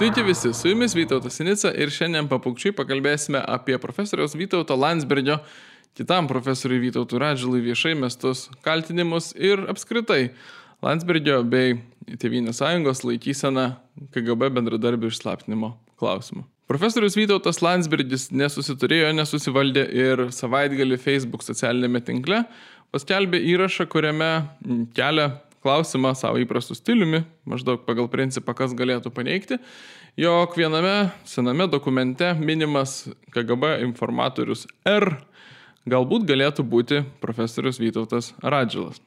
Sveiki visi, su jumis Vytautas Sinica ir šiandien papukčiai pakalbėsime apie profesoriaus Vytauto Landsbergio, kitam profesoriui Vytautui Radžilui viešai mestus kaltinimus ir apskritai Landsbergio bei Tėvynės sąjungos laikysena KGB bendradarbių išslaptinimo klausimu. Profesorius Vytautas Landsbergis nesusiturėjo, nesusivaldė ir savaitgalį Facebook socialinėme tinkle paskelbė įrašą, kuriame kelia klausimą savo įprastų stiliumi, maždaug pagal principą, kas galėtų paneigti, jog viename sename dokumente minimas KGB informatorius R galbūt galėtų būti profesorius Vytautas Radžilas.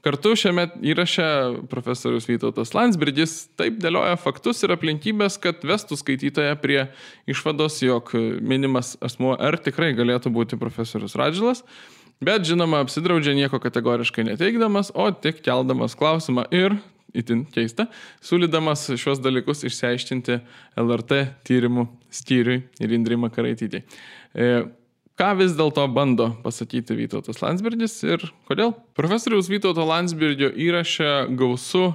Kartu šiame įraše profesorius Vytautas Landsbridis taip dėlioja faktus ir aplinkybės, kad vestų skaitytoją prie išvados, jog minimas asmuo R tikrai galėtų būti profesorius Radžilas, Bet žinoma, apsidraudžia nieko kategoriškai neteikdamas, o tik keldamas klausimą ir, itin keista, siūlydamas šios dalykus išsiaiškinti LRT tyrimų skyriui ir Indrai Makaraitytė. E, ką vis dėlto bando pasakyti Vytautas Landsbergis ir kodėl? Profesoriaus Vytauto Landsbergio įrašė gausu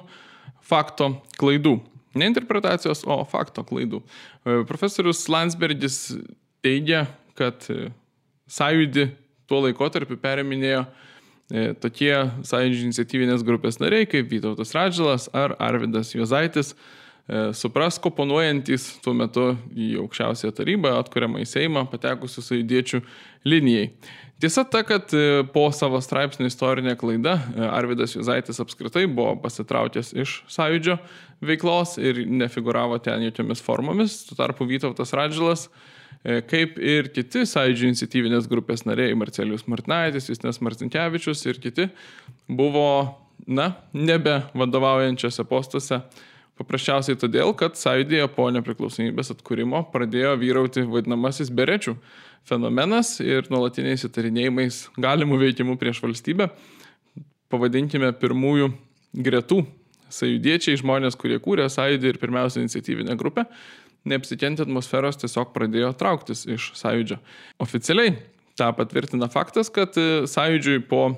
fakto klaidų. Ne interpretacijos, o fakto klaidų. E, profesorius Landsbergis teigia, kad e, sąjūdį tuo laikotarpiu periminėjo e, tokie sąjungų iniciatyvinės grupės nariai kaip Vytautas Radžilas ar Arvidas Jozaitis, e, supras koponuojantis tuo metu į aukščiausią tarybą, atkuriamą į Seimą, patekusių sąjudiečių linijai. Tiesa ta, kad e, po savo straipsnio istorinė klaida Arvidas Juzaitis apskritai buvo pasitraukęs iš sąjūdžio veiklos ir nefiguravo ten jokiomis formomis. Tuo tarpu Vytautas Radžilas kaip ir kiti sąjūdžio iniciatyvinės grupės nariai, Marcelius Martinaitis, Justinas Marcinkievičius ir kiti, buvo, na, nebe vadovaujančiose postuose. Paprasčiausiai todėl, kad sąjūdėje po nepriklausomybės atkūrimo pradėjo vyrauti vadinamasis berečių fenomenas ir nuolatiniais įtarinėjimais galimų veikimų prieš valstybę. Pavadinkime pirmųjų gretų sąjūdiečiai, žmonės, kurie kūrė sąjūdį ir pirmiausia iniciatyvinę grupę, neapsikentę atmosferos tiesiog pradėjo trauktis iš sąjūdžio. Oficialiai tą patvirtina faktas, kad e, sąjūdžiui po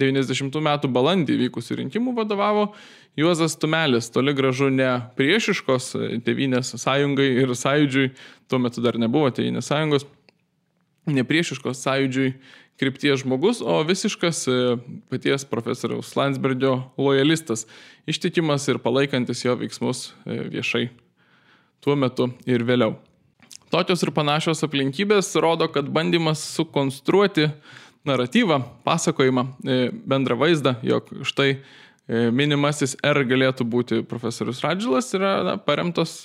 90 metų balandį vykusių rinkimų vadovavo Juozas Tumelis, toli gražu ne priešiškos e, Tevinės sąjungai ir sąjūdžiui, tuo metu dar nebuvo Tevinės sąjungos, ne priešiškos sąjūdžiui krypties žmogus, o visiškas e, paties profesoriaus Landsbergio lojalistas, ištikimas ir palaikantis jo veiksmus viešai tuo metu ir vėliau. Tokios ir panašios aplinkybės rodo, kad bandymas sukonstruoti naratyvą, pasakojimą, e, bendrą vaizdą, jog štai e, minimasis R galėtų būti profesorius Radžilas, yra na, paremtos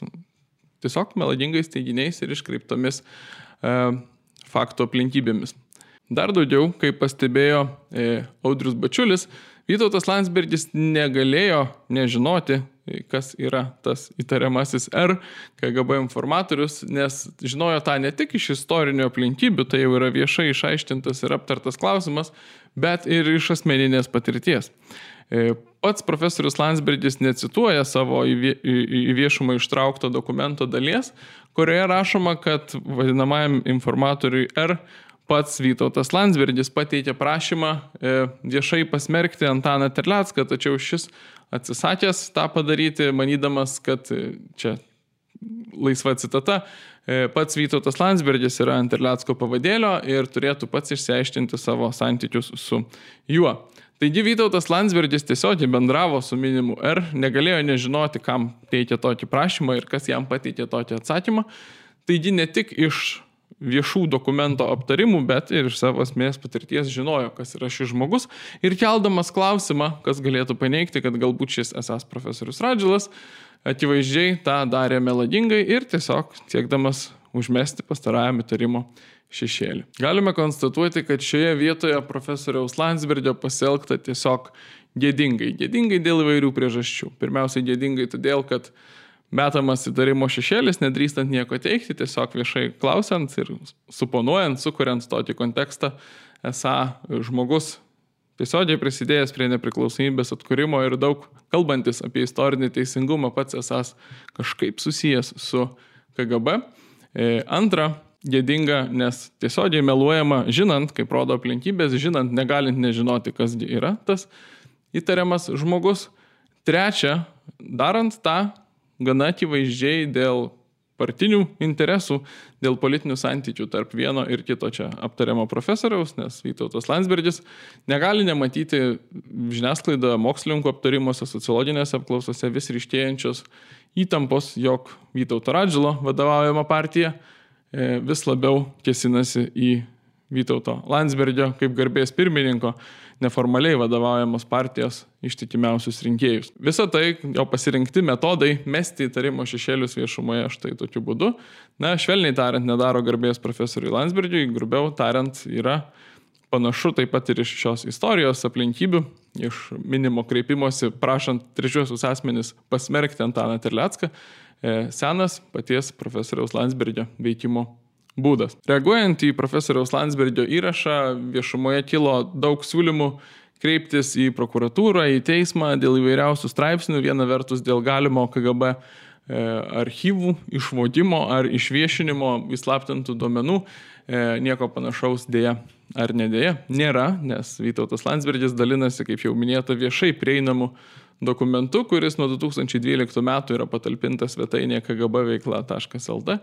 tiesiog melagingais teiginiais ir iškreiptomis e, faktų aplinkybėmis. Dar daugiau, kaip pastebėjo e, Audrius Bačiulis, Vytautas Landsbergis negalėjo nežinoti, kas yra tas įtariamasis R, KGB informatorius, nes žinojo tą ne tik iš istorinių aplinkybių, tai jau yra viešai išaiškintas ir aptartas klausimas, bet ir iš asmeninės patirties. E, pats profesorius Landsbergis necituoja savo į viešumą ištraukto dokumento dalies, kurioje rašoma, kad vadinamajam informatoriui R pats Vytautas Landsbergis pateikė prašymą e, viešai pasmerkti Antaną Terlecką, tačiau šis atsisakęs tą padaryti, manydamas, kad e, čia laisva citata, e, pats Vytautas Landsbergis yra ant Terlecko pavadėlio ir turėtų pats išsiaiškinti savo santykius su juo. Taigi Vytautas Landsbergis tiesiogiai bendravo su minimu R, negalėjo nežinoti, kam teikia tokį prašymą ir kas jam pateikė tokį atsakymą. Taigi ne tik iš viešų dokumento aptarimų, bet ir iš savo asmės patirties žinojo, kas yra šis žmogus ir keldamas klausimą, kas galėtų paneigti, kad galbūt šis esas profesorius Radžilas akivaizdžiai tą darė melodingai ir tiesiog siekdamas užmesti pastarajam įtarimo šešėlį. Galime konstatuoti, kad šioje vietoje profesoriaus Landsbergio pasielgta tiesiog gėdingai. Gėdingai dėl įvairių priežasčių. Pirmiausia, gėdingai todėl, kad metamas įtarimo šešėlis, nedrįstant nieko teikti, tiesiog viešai klausiant ir suponuojant, sukuriant tokį kontekstą, esą žmogus tiesiogiai prisidėjęs prie nepriklausomybės atkūrimo ir daug kalbantis apie istorinį teisingumą pats esas kažkaip susijęs su KGB. E, antra, gėdinga, nes tiesiogiai meluojama, žinant, kaip rodo aplinkybės, žinant, negalint nežinoti, kas yra tas įtariamas žmogus. Trečia, darant tą gana akivaizdžiai dėl partinių interesų, dėl politinių santykių tarp vieno ir kito čia aptariamo profesoriaus, nes Vytautas Landsbergis negali nematyti žiniasklaidoje, mokslininkų aptarimuose, sociologinėse apklausose vis ryštėjančios įtampos, jog Vytauto Radžilo vadovaujama partija e, vis labiau kesinasi į Vytauto Landsbergio kaip garbės pirmininko neformaliai vadovaujamos partijos ištikimiausius rinkėjus. Visą tai jo pasirinkti metodai mesti įtarimo šešėlius viešumoje štai tokiu būdu, na, švelniai tariant, nedaro garbės profesoriui Landsbergiui, grubiau tariant, yra panašu taip pat ir iš šios istorijos aplinkybių, iš minimo kreipimosi prašant trečiosius asmenis pasmerkti Antaną Terlecką, e, senas paties profesoriaus Landsbergio veikimo būdas. Reaguojant į profesoriaus Landsbergio įrašą, viešumoje kilo daug siūlymų kreiptis į prokuratūrą, į teismą dėl įvairiausių straipsnių, viena vertus dėl galimo KGB e, archyvų išvodimo ar išviešinimo įslaptintų duomenų, e, nieko panašaus dėja ar nedėja nėra, nes Vytautas Landsbergis dalinasi, kaip jau minėta, viešai prieinamu dokumentu, kuris nuo 2012 metų yra patalpintas svetainėje kgbveikla.lt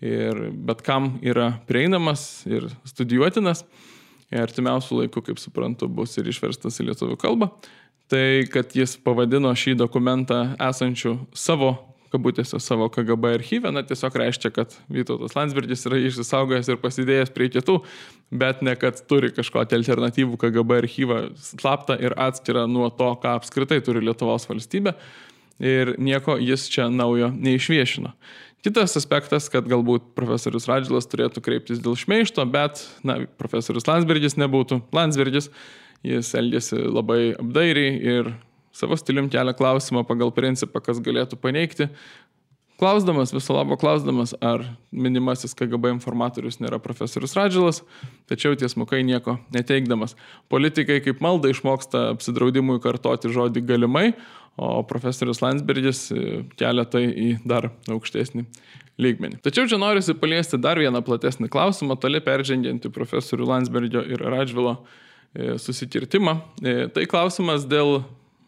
ir bet kam yra prieinamas ir studijuotinas. Artimiausių laikų, kaip suprantu, bus ir išverstas į lietuvių kalbą. Tai, kad jis pavadino šį dokumentą esančiu savo kabutėse savo KGB archyvę, na tiesiog reiškia, kad Vytautas Landsbergis yra išsisaugojęs ir pasidėjęs prie kitų, bet ne kad turi kažkokį alternatyvų KGB archyvą slaptą ir atskirą nuo to, ką apskritai turi Lietuvos valstybė. Ir nieko jis čia naujo neišviešino. Kitas aspektas, kad galbūt profesorius Radžilas turėtų kreiptis dėl šmeišto, bet, na, profesorius Landsbergis nebūtų. Landsbergis, jis elgėsi labai apdairiai ir savo stilium kelia klausimą pagal principą, kas galėtų paneigti. Klausdamas, viso labo klausdamas, ar minimasis KGB informatorius nėra profesorius Radžilas, tačiau tiesmukai nieko neteikdamas. Politikai kaip malda išmoksta apsidraudimui kartoti žodį galimai, o profesorius Landsbergis e, kelia tai į dar aukštesnį lygmenį. Tačiau čia norisi paliesti dar vieną platesnį klausimą, toli peržengiantį profesorių Landsbergio ir Radžvilo e, susikirtimą. E, tai klausimas dėl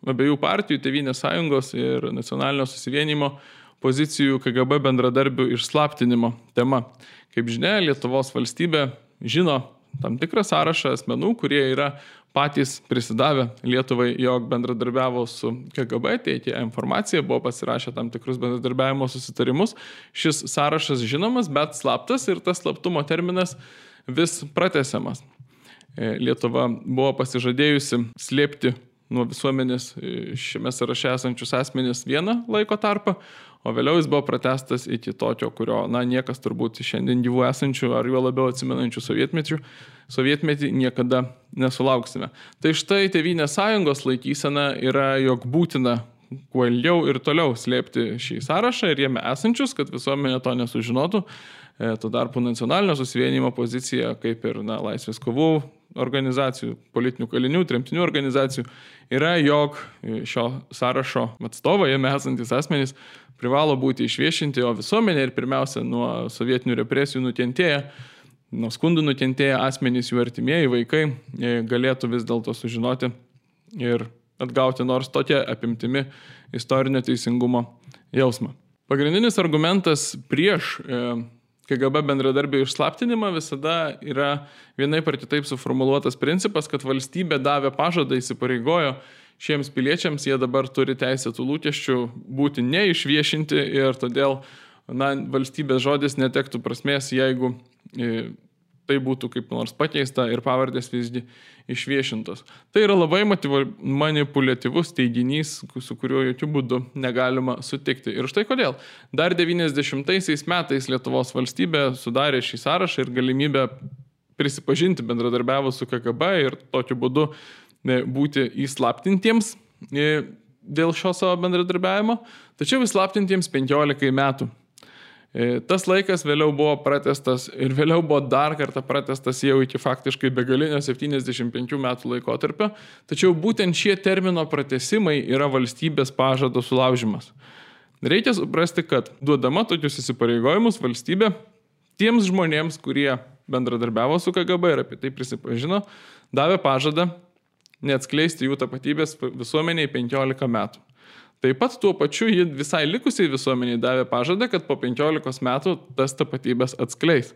abiejų partijų, Tevinės sąjungos ir nacionalinio susivienimo pozicijų KGB bendradarbių išslaptinimo tema. Kaip žinia, Lietuvos valstybė žino tam tikrą sąrašą asmenų, kurie yra patys prisidavę Lietuvai, jog bendradarbiavo su KGB, teikė informaciją, buvo pasirašę tam tikrus bendradarbiavimo susitarimus. Šis sąrašas žinomas, bet slaptas ir tas slaptumo terminas vis pratesiamas. E, Lietuva buvo pasižadėjusi slėpti nuo visuomenės e, šiame sąraše esančius asmenys vieną laiko tarpą, o vėliau jis buvo pratestas iki tokio, kurio, na, niekas turbūt šiandien gyvų esančių ar juo labiau atsimenančių sovietmečių, sovietmetį niekada nesulauksime. Tai štai Tevinės sąjungos laikysena yra, jog būtina kuo ilgiau ir toliau slėpti šį sąrašą ir jame esančius, kad visuomenė to nesužinotų. E, tuo tarpu nacionalinio susivienimo pozicija, kaip ir na, laisvės kovų organizacijų, politinių kalinių, tremtinių organizacijų, yra, jog šio sąrašo atstovai, jame esantis asmenys, privalo būti išviešinti, o visuomenė ir pirmiausia nuo sovietinių represijų nukentėję, nuo skundų nukentėję asmenys, jų artimieji vaikai e, galėtų vis dėlto sužinoti ir atgauti nors tokia apimtimi istorinio teisingumo jausmą. Pagrindinis argumentas prieš e, KGB bendradarbių išslaptinimą visada yra vienaip ar kitaip suformuoluotas principas, kad valstybė davė pažadą, įsipareigojo šiems piliečiams, jie dabar turi teisėtų lūkesčių būti neišviešinti ir todėl na, valstybės žodis netektų prasmės, jeigu e, tai būtų kaip nors pakeista ir pavardės visgi išviešintos. Tai yra labai manipuliatyvus teiginys, su kuriuo jokių būdų negalima sutikti. Ir štai kodėl. Dar 90-aisiais metais Lietuvos valstybė sudarė šį sąrašą ir galimybę prisipažinti bendradarbiavus su KGB ir tokiu būdu e, būti įslaptintiems e, dėl šio savo bendradarbiavimo, tačiau įslaptintiems 15 metų. E, tas laikas vėliau buvo pratestas ir vėliau buvo dar kartą pratestas jau iki faktiškai begalinio 75 metų laikotarpio, tačiau būtent šie termino pratesimai yra valstybės pažado sulaužimas. Reikia suprasti, kad duodama tokius įsipareigojimus valstybė tiems žmonėms, kurie bendradarbiavo su KGB ir apie tai prisipažino, davė pažadą neatskleisti jų tapatybės visuomeniai 15 metų. Taip pat tuo pačiu ji visai likusiai visuomeniai davė pažadą, kad po 15 metų tas tapatybės atskleis.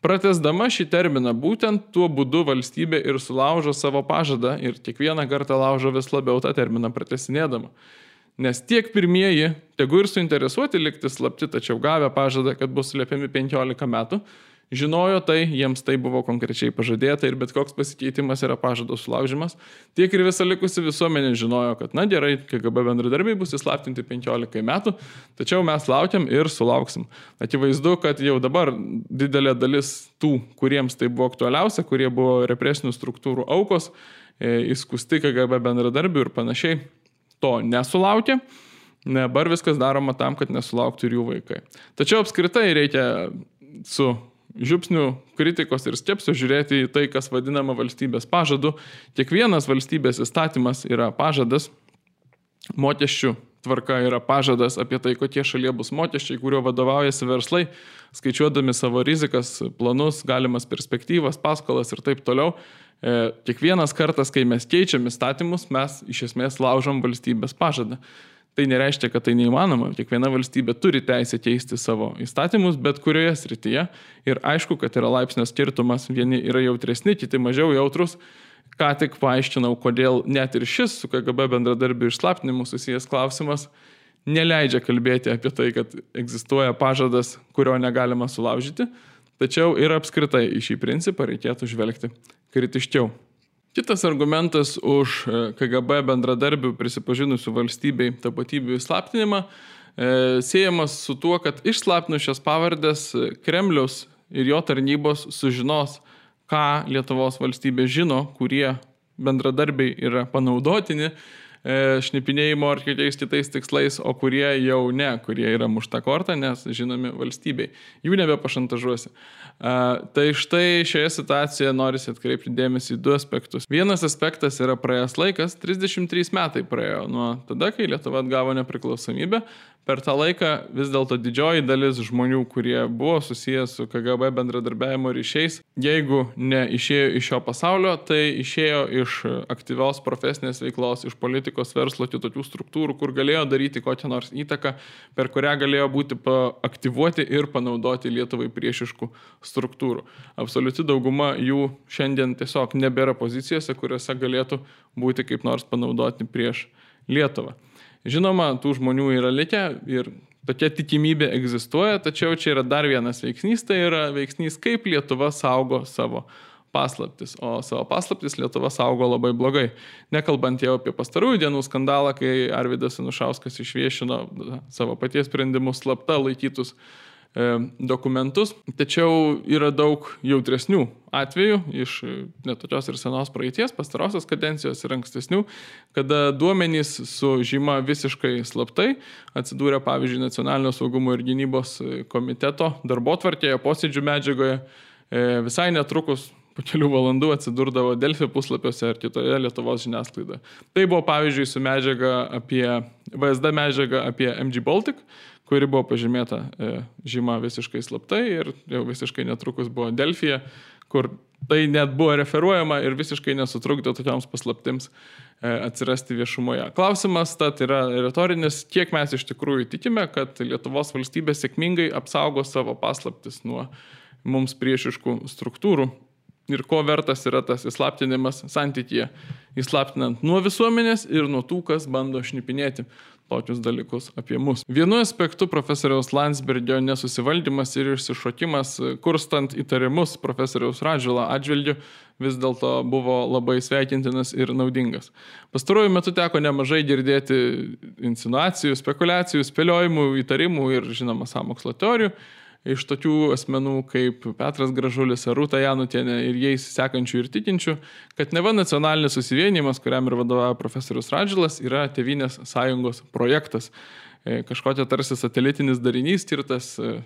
Pratesdama šį terminą, būtent tuo būdu valstybė ir sulaužo savo pažadą ir kiekvieną kartą laužo vis labiau tą terminą pratesinėdama. Nes tiek pirmieji, tegu ir suinteresuoti likti slapti, tačiau gavę pažadą, kad bus slėpiami 15 metų, žinojo tai, jiems tai buvo konkrečiai pažadėta ir bet koks pasikeitimas yra pažado sulaužimas. Tiek ir visa likusi visuomenė žinojo, kad na gerai, KGB bendradarbiai bus įslaptinti 15 metų, tačiau mes laukiam ir sulauksim. Akivaizdu, kad jau dabar didelė dalis tų, kuriems tai buvo aktualiausia, kurie buvo represinių struktūrų aukos, e, įskusti KGB bendradarbių ir panašiai, to nesulaukė. Dabar viskas daroma tam, kad nesulauktų ir jų vaikai. Tačiau apskritai reikia su žiupsnių kritikos ir skepsio žiūrėti į tai, kas vadinama valstybės pažadu. Kiekvienas valstybės įstatymas yra pažadas, mokesčių tvarka yra pažadas apie tai, kokie šalyje bus mokesčiai, kuriuo vadovaujasi verslai, skaičiuodami savo rizikas, planus, galimas perspektyvas, paskolas ir taip toliau. E, kiekvienas kartas, kai mes keičiam įstatymus, mes iš esmės laužom valstybės pažadą. Tai nereiškia, kad tai neįmanoma. Kiekviena valstybė turi teisę keisti savo įstatymus, bet kurioje srityje. Ir aišku, kad yra laipsnio skirtumas. Vieni yra jautresni, kiti mažiau jautrus. Ką tik paaiškinau, kodėl net ir šis su KGB bendradarbiu išslaptinimu susijęs klausimas neleidžia kalbėti apie tai, kad egzistuoja pažadas, kurio negalima sulaužyti. Tačiau ir apskritai į šį principą reikėtų žvelgti kritiškiau. Kitas argumentas už e, KGB bendradarbių prisipažinusių valstybei tapatybių įslaptinimą e, siejamas su tuo, kad išslaptinus šias pavardės e, Kremlius ir jo tarnybos sužinos, ką Lietuvos valstybė žino, kurie bendradarbiai yra panaudotini šnipinėjimo ar kitais kitais tikslais, o kurie jau ne, kurie yra mušta kortą, nes žinomi valstybei. Jų nebepašantažuosi. Tai štai šioje situacijoje norisi atkreipti dėmesį į du aspektus. Vienas aspektas yra praėjęs laikas, 33 metai praėjo nuo tada, kai Lietuva atgavo nepriklausomybę, per tą laiką vis dėlto didžioji dalis žmonių, kurie buvo susijęs su KGB bendradarbiavimo ryšiais, jeigu ne išėjo iš šio pasaulio, tai išėjo iš aktyvios profesinės veiklos, iš politikos, verslo, kitokių struktūrų, kur galėjo daryti kokią nors įtaką, per kurią galėjo būti aktyvuoti ir panaudoti Lietuvai priešiškų struktūrų. Absoliuti dauguma jų šiandien tiesiog nebėra pozicijose, kuriuose galėtų būti kaip nors panaudoti prieš Lietuvą. Žinoma, tų žmonių yra likę ir tokia tikimybė egzistuoja, tačiau čia yra dar vienas veiksnys, tai yra veiksnys, kaip Lietuva saugo savo paslaptis, o savo paslaptis Lietuva saugo labai blogai. Nekalbant jau apie pastarųjų dienų skandalą, kai Arvidas Anušauskas išviešino savo paties sprendimus slapta laikytus E, dokumentus, tačiau yra daug jautresnių atvejų iš netokios ir senos praeities, pastarosios kadencijos ir ankstesnių, kada duomenys su žyma visiškai slaptai atsidūrė, pavyzdžiui, Nacionalinio saugumo ir gynybos komiteto darbo tvarkėje, posėdžių medžiagoje, e, visai netrukus po kelių valandų atsidurdavo Delfio puslapiuose ar kitoje Lietuvos žiniasklaidoje. Tai buvo pavyzdžiui su medžiaga apie VSD medžiaga apie MG Baltic, kuri buvo pažymėta e, žyma visiškai slaptai ir jau visiškai netrukus buvo Delfija, kur tai net buvo referuojama ir visiškai nesutrukdė tokioms paslaptims e, atsirasti viešumoje. Klausimas tad yra retorinis, kiek mes iš tikrųjų tikime, kad Lietuvos valstybė sėkmingai apsaugo savo paslaptis nuo mums priešiškų struktūrų ir ko vertas yra tas įslaptinimas santykyje, įslaptinant nuo visuomenės ir nuo tų, kas bando šnipinėti tokius dalykus apie mus. Vienu aspektu profesoriaus Landsbergio nesusivaldymas ir išsišokimas, kurstant įtarimus profesoriaus Radžilo atžvilgiu, vis dėlto buvo labai sveikintinas ir naudingas. Pastaruoju metu teko nemažai girdėti insinuacijų, spekulacijų, spėliojimų, įtarimų ir, žinoma, samokslo teorijų iš tokių asmenų kaip Petras Gražulis ar Rūta Janutienė ir jais sekančių ir tikinčių, kad neva nacionalinis susivienimas, kuriam ir vadovauja profesorius Radžilas, yra Tevinės sąjungos projektas. E, kažkokia tarsi satelitinis darinys skirtas e,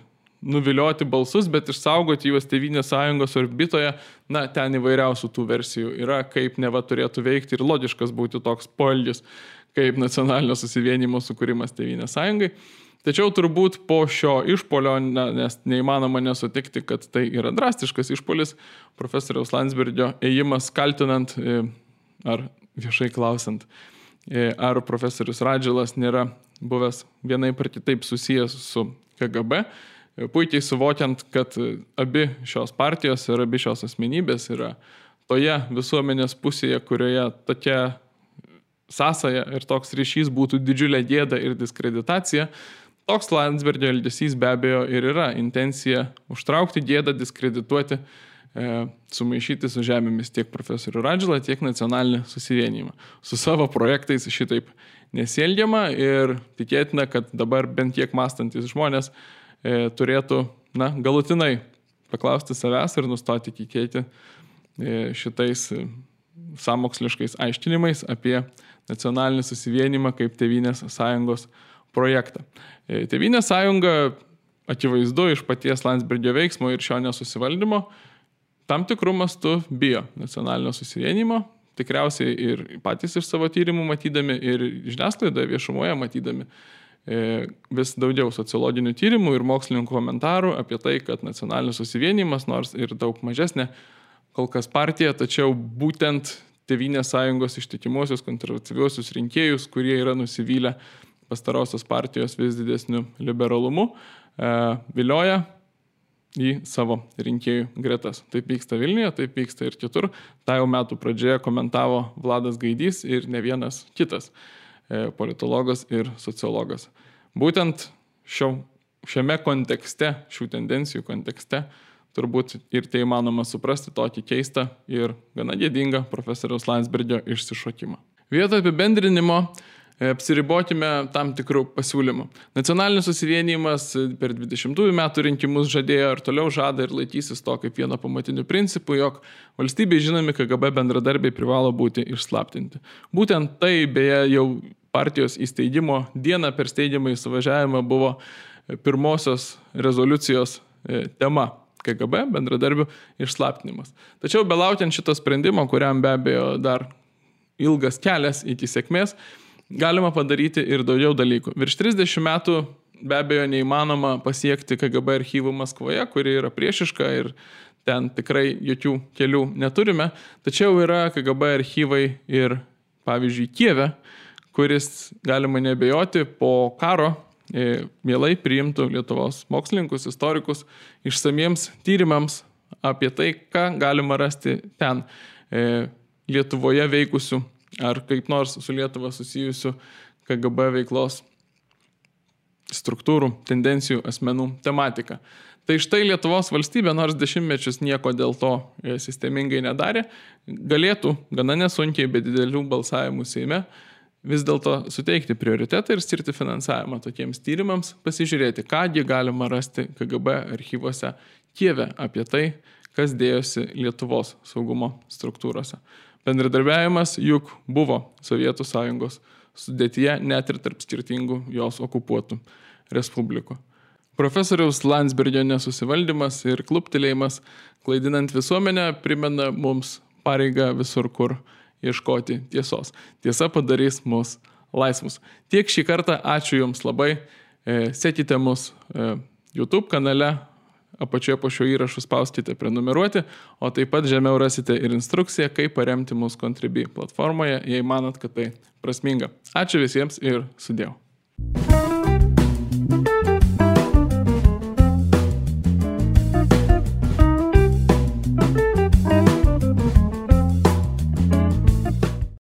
nuvilioti balsus, bet išsaugoti juos Tevinės sąjungos orbitoje, na, ten įvairiausių tų versijų yra, kaip neva turėtų veikti ir logiškas būti toks poelgis, kaip nacionalinio susivienimo sukūrimas Tevinės sąjungai. Tačiau turbūt po šio išpolio, ne, nes neįmanoma nesutikti, kad tai yra drastiškas išpolis, profesoriaus Landsbergio ėjimas kaltinant e, ar viešai klausant, e, ar profesorius Radžilas nėra buvęs vienai par kitaip susijęs su KGB, puikiai suvokiant, kad abi šios partijos ir abi šios asmenybės yra toje visuomenės pusėje, kurioje tokia sąsaja ir toks ryšys būtų didžiulė gėda ir diskreditacija, toks Landsbergio elgesys be abejo ir yra intencija užtraukti gėdą, diskredituoti, e, sumaišyti su žemėmis tiek profesorių Radžilą, tiek nacionalinį susivienimą. Su savo projektais šitaip nesielgiama ir tikėtina, kad dabar bent tiek mąstantis žmonės e, turėtų na, galutinai paklausti savęs ir nustoti tikėti e, šitais samoksliškais aiškinimais apie nacionalinį susivienimą kaip Tevinės sąjungos projektą. E, Tevinės sąjunga, akivaizdu iš paties Landsbergio veiksmo ir šio nesusivaldymo, tam tikrų mastų bijo nacionalinio susivienimo, tikriausiai ir patys iš savo tyrimų matydami, ir žiniasklaidoje viešumoje matydami e, vis daugiau sociologinių tyrimų ir mokslininkų komentarų apie tai, kad nacionalinis susivienimas, nors ir daug mažesnė kol kas partija, tačiau būtent Tevinės sąjungos ištikimuosius konservatyviuosius rinkėjus, kurie yra nusivylę pastarosios partijos vis didesniu liberalumu, e, vilioja į savo rinkėjų gretas. Taip vyksta Vilniuje, taip vyksta ir kitur. Ta jau metų pradžioje komentavo Vladas Gaidys ir ne vienas kitas e, politologas ir sociologas. Būtent šio, šiame kontekste, šių tendencijų kontekste, turbūt ir tai įmanoma suprasti tokį keistą ir gana gėdingą profesoriaus Landsbergio išsišokimą. Vietoj apibendrinimo apsiribokime tam tikrų pasiūlymų. Nacionalinis susivienimas per 20 metų rinkimus žadėjo ir toliau žada ir laikysis to kaip vieno pamatinių principų, jog valstybei žinomi KGB bendradarbiai privalo būti išslaptinti. Būtent tai beje jau partijos įsteigimo dieną per steigiamą įsivažiavimą buvo pirmosios rezoliucijos e, tema KGB bendradarbių išslaptinimas. Tačiau belaukiant šito sprendimo, kuriam be abejo dar ilgas kelias iki sėkmės, galima padaryti ir daugiau dalykų. Virš 30 metų be abejo neįmanoma pasiekti KGB archyvų Maskvoje, kuri yra priešiška ir ten tikrai jokių kelių neturime, tačiau yra KGB archyvai ir pavyzdžiui Kieve, kuris galima nebejoti po karo E, mielai priimtų Lietuvos mokslininkus, istorikus išsamiems tyrimams apie tai, ką galima rasti ten e, Lietuvoje veikusių ar kaip nors su Lietuva susijusių KGB veiklos struktūrų, tendencijų, asmenų tematika. Tai štai Lietuvos valstybė, nors dešimtmečius nieko dėl to e, sistemingai nedarė, galėtų gana nesunkiai, be didelių balsavimų Seime vis dėlto suteikti prioritetą ir skirti finansavimą tokiems tyrimams, pasižiūrėti, kągi galima rasti KGB archyvose Kieve apie tai, kas dėjosi Lietuvos saugumo struktūrose. Bendradarbiavimas juk buvo Sovietų sąjungos sudėtyje net ir tarp skirtingų jos okupuotų respublikų. Profesoriaus Landsbergio nesusivaldymas ir kluptelėjimas, klaidinant visuomenę, primena mums pareigą visur, kur ieškoti tiesos. Tiesa padarys mus laisvus. Tiek šį kartą, ačiū Jums labai. E, sekite mus e, YouTube kanale, apačioje po šio įrašo spauskite prenumeruoti, o taip pat žemiau rasite ir instrukciją, kaip paremti mus Contribui platformoje, jei manot, kad tai prasminga. Ačiū visiems ir sudėjau.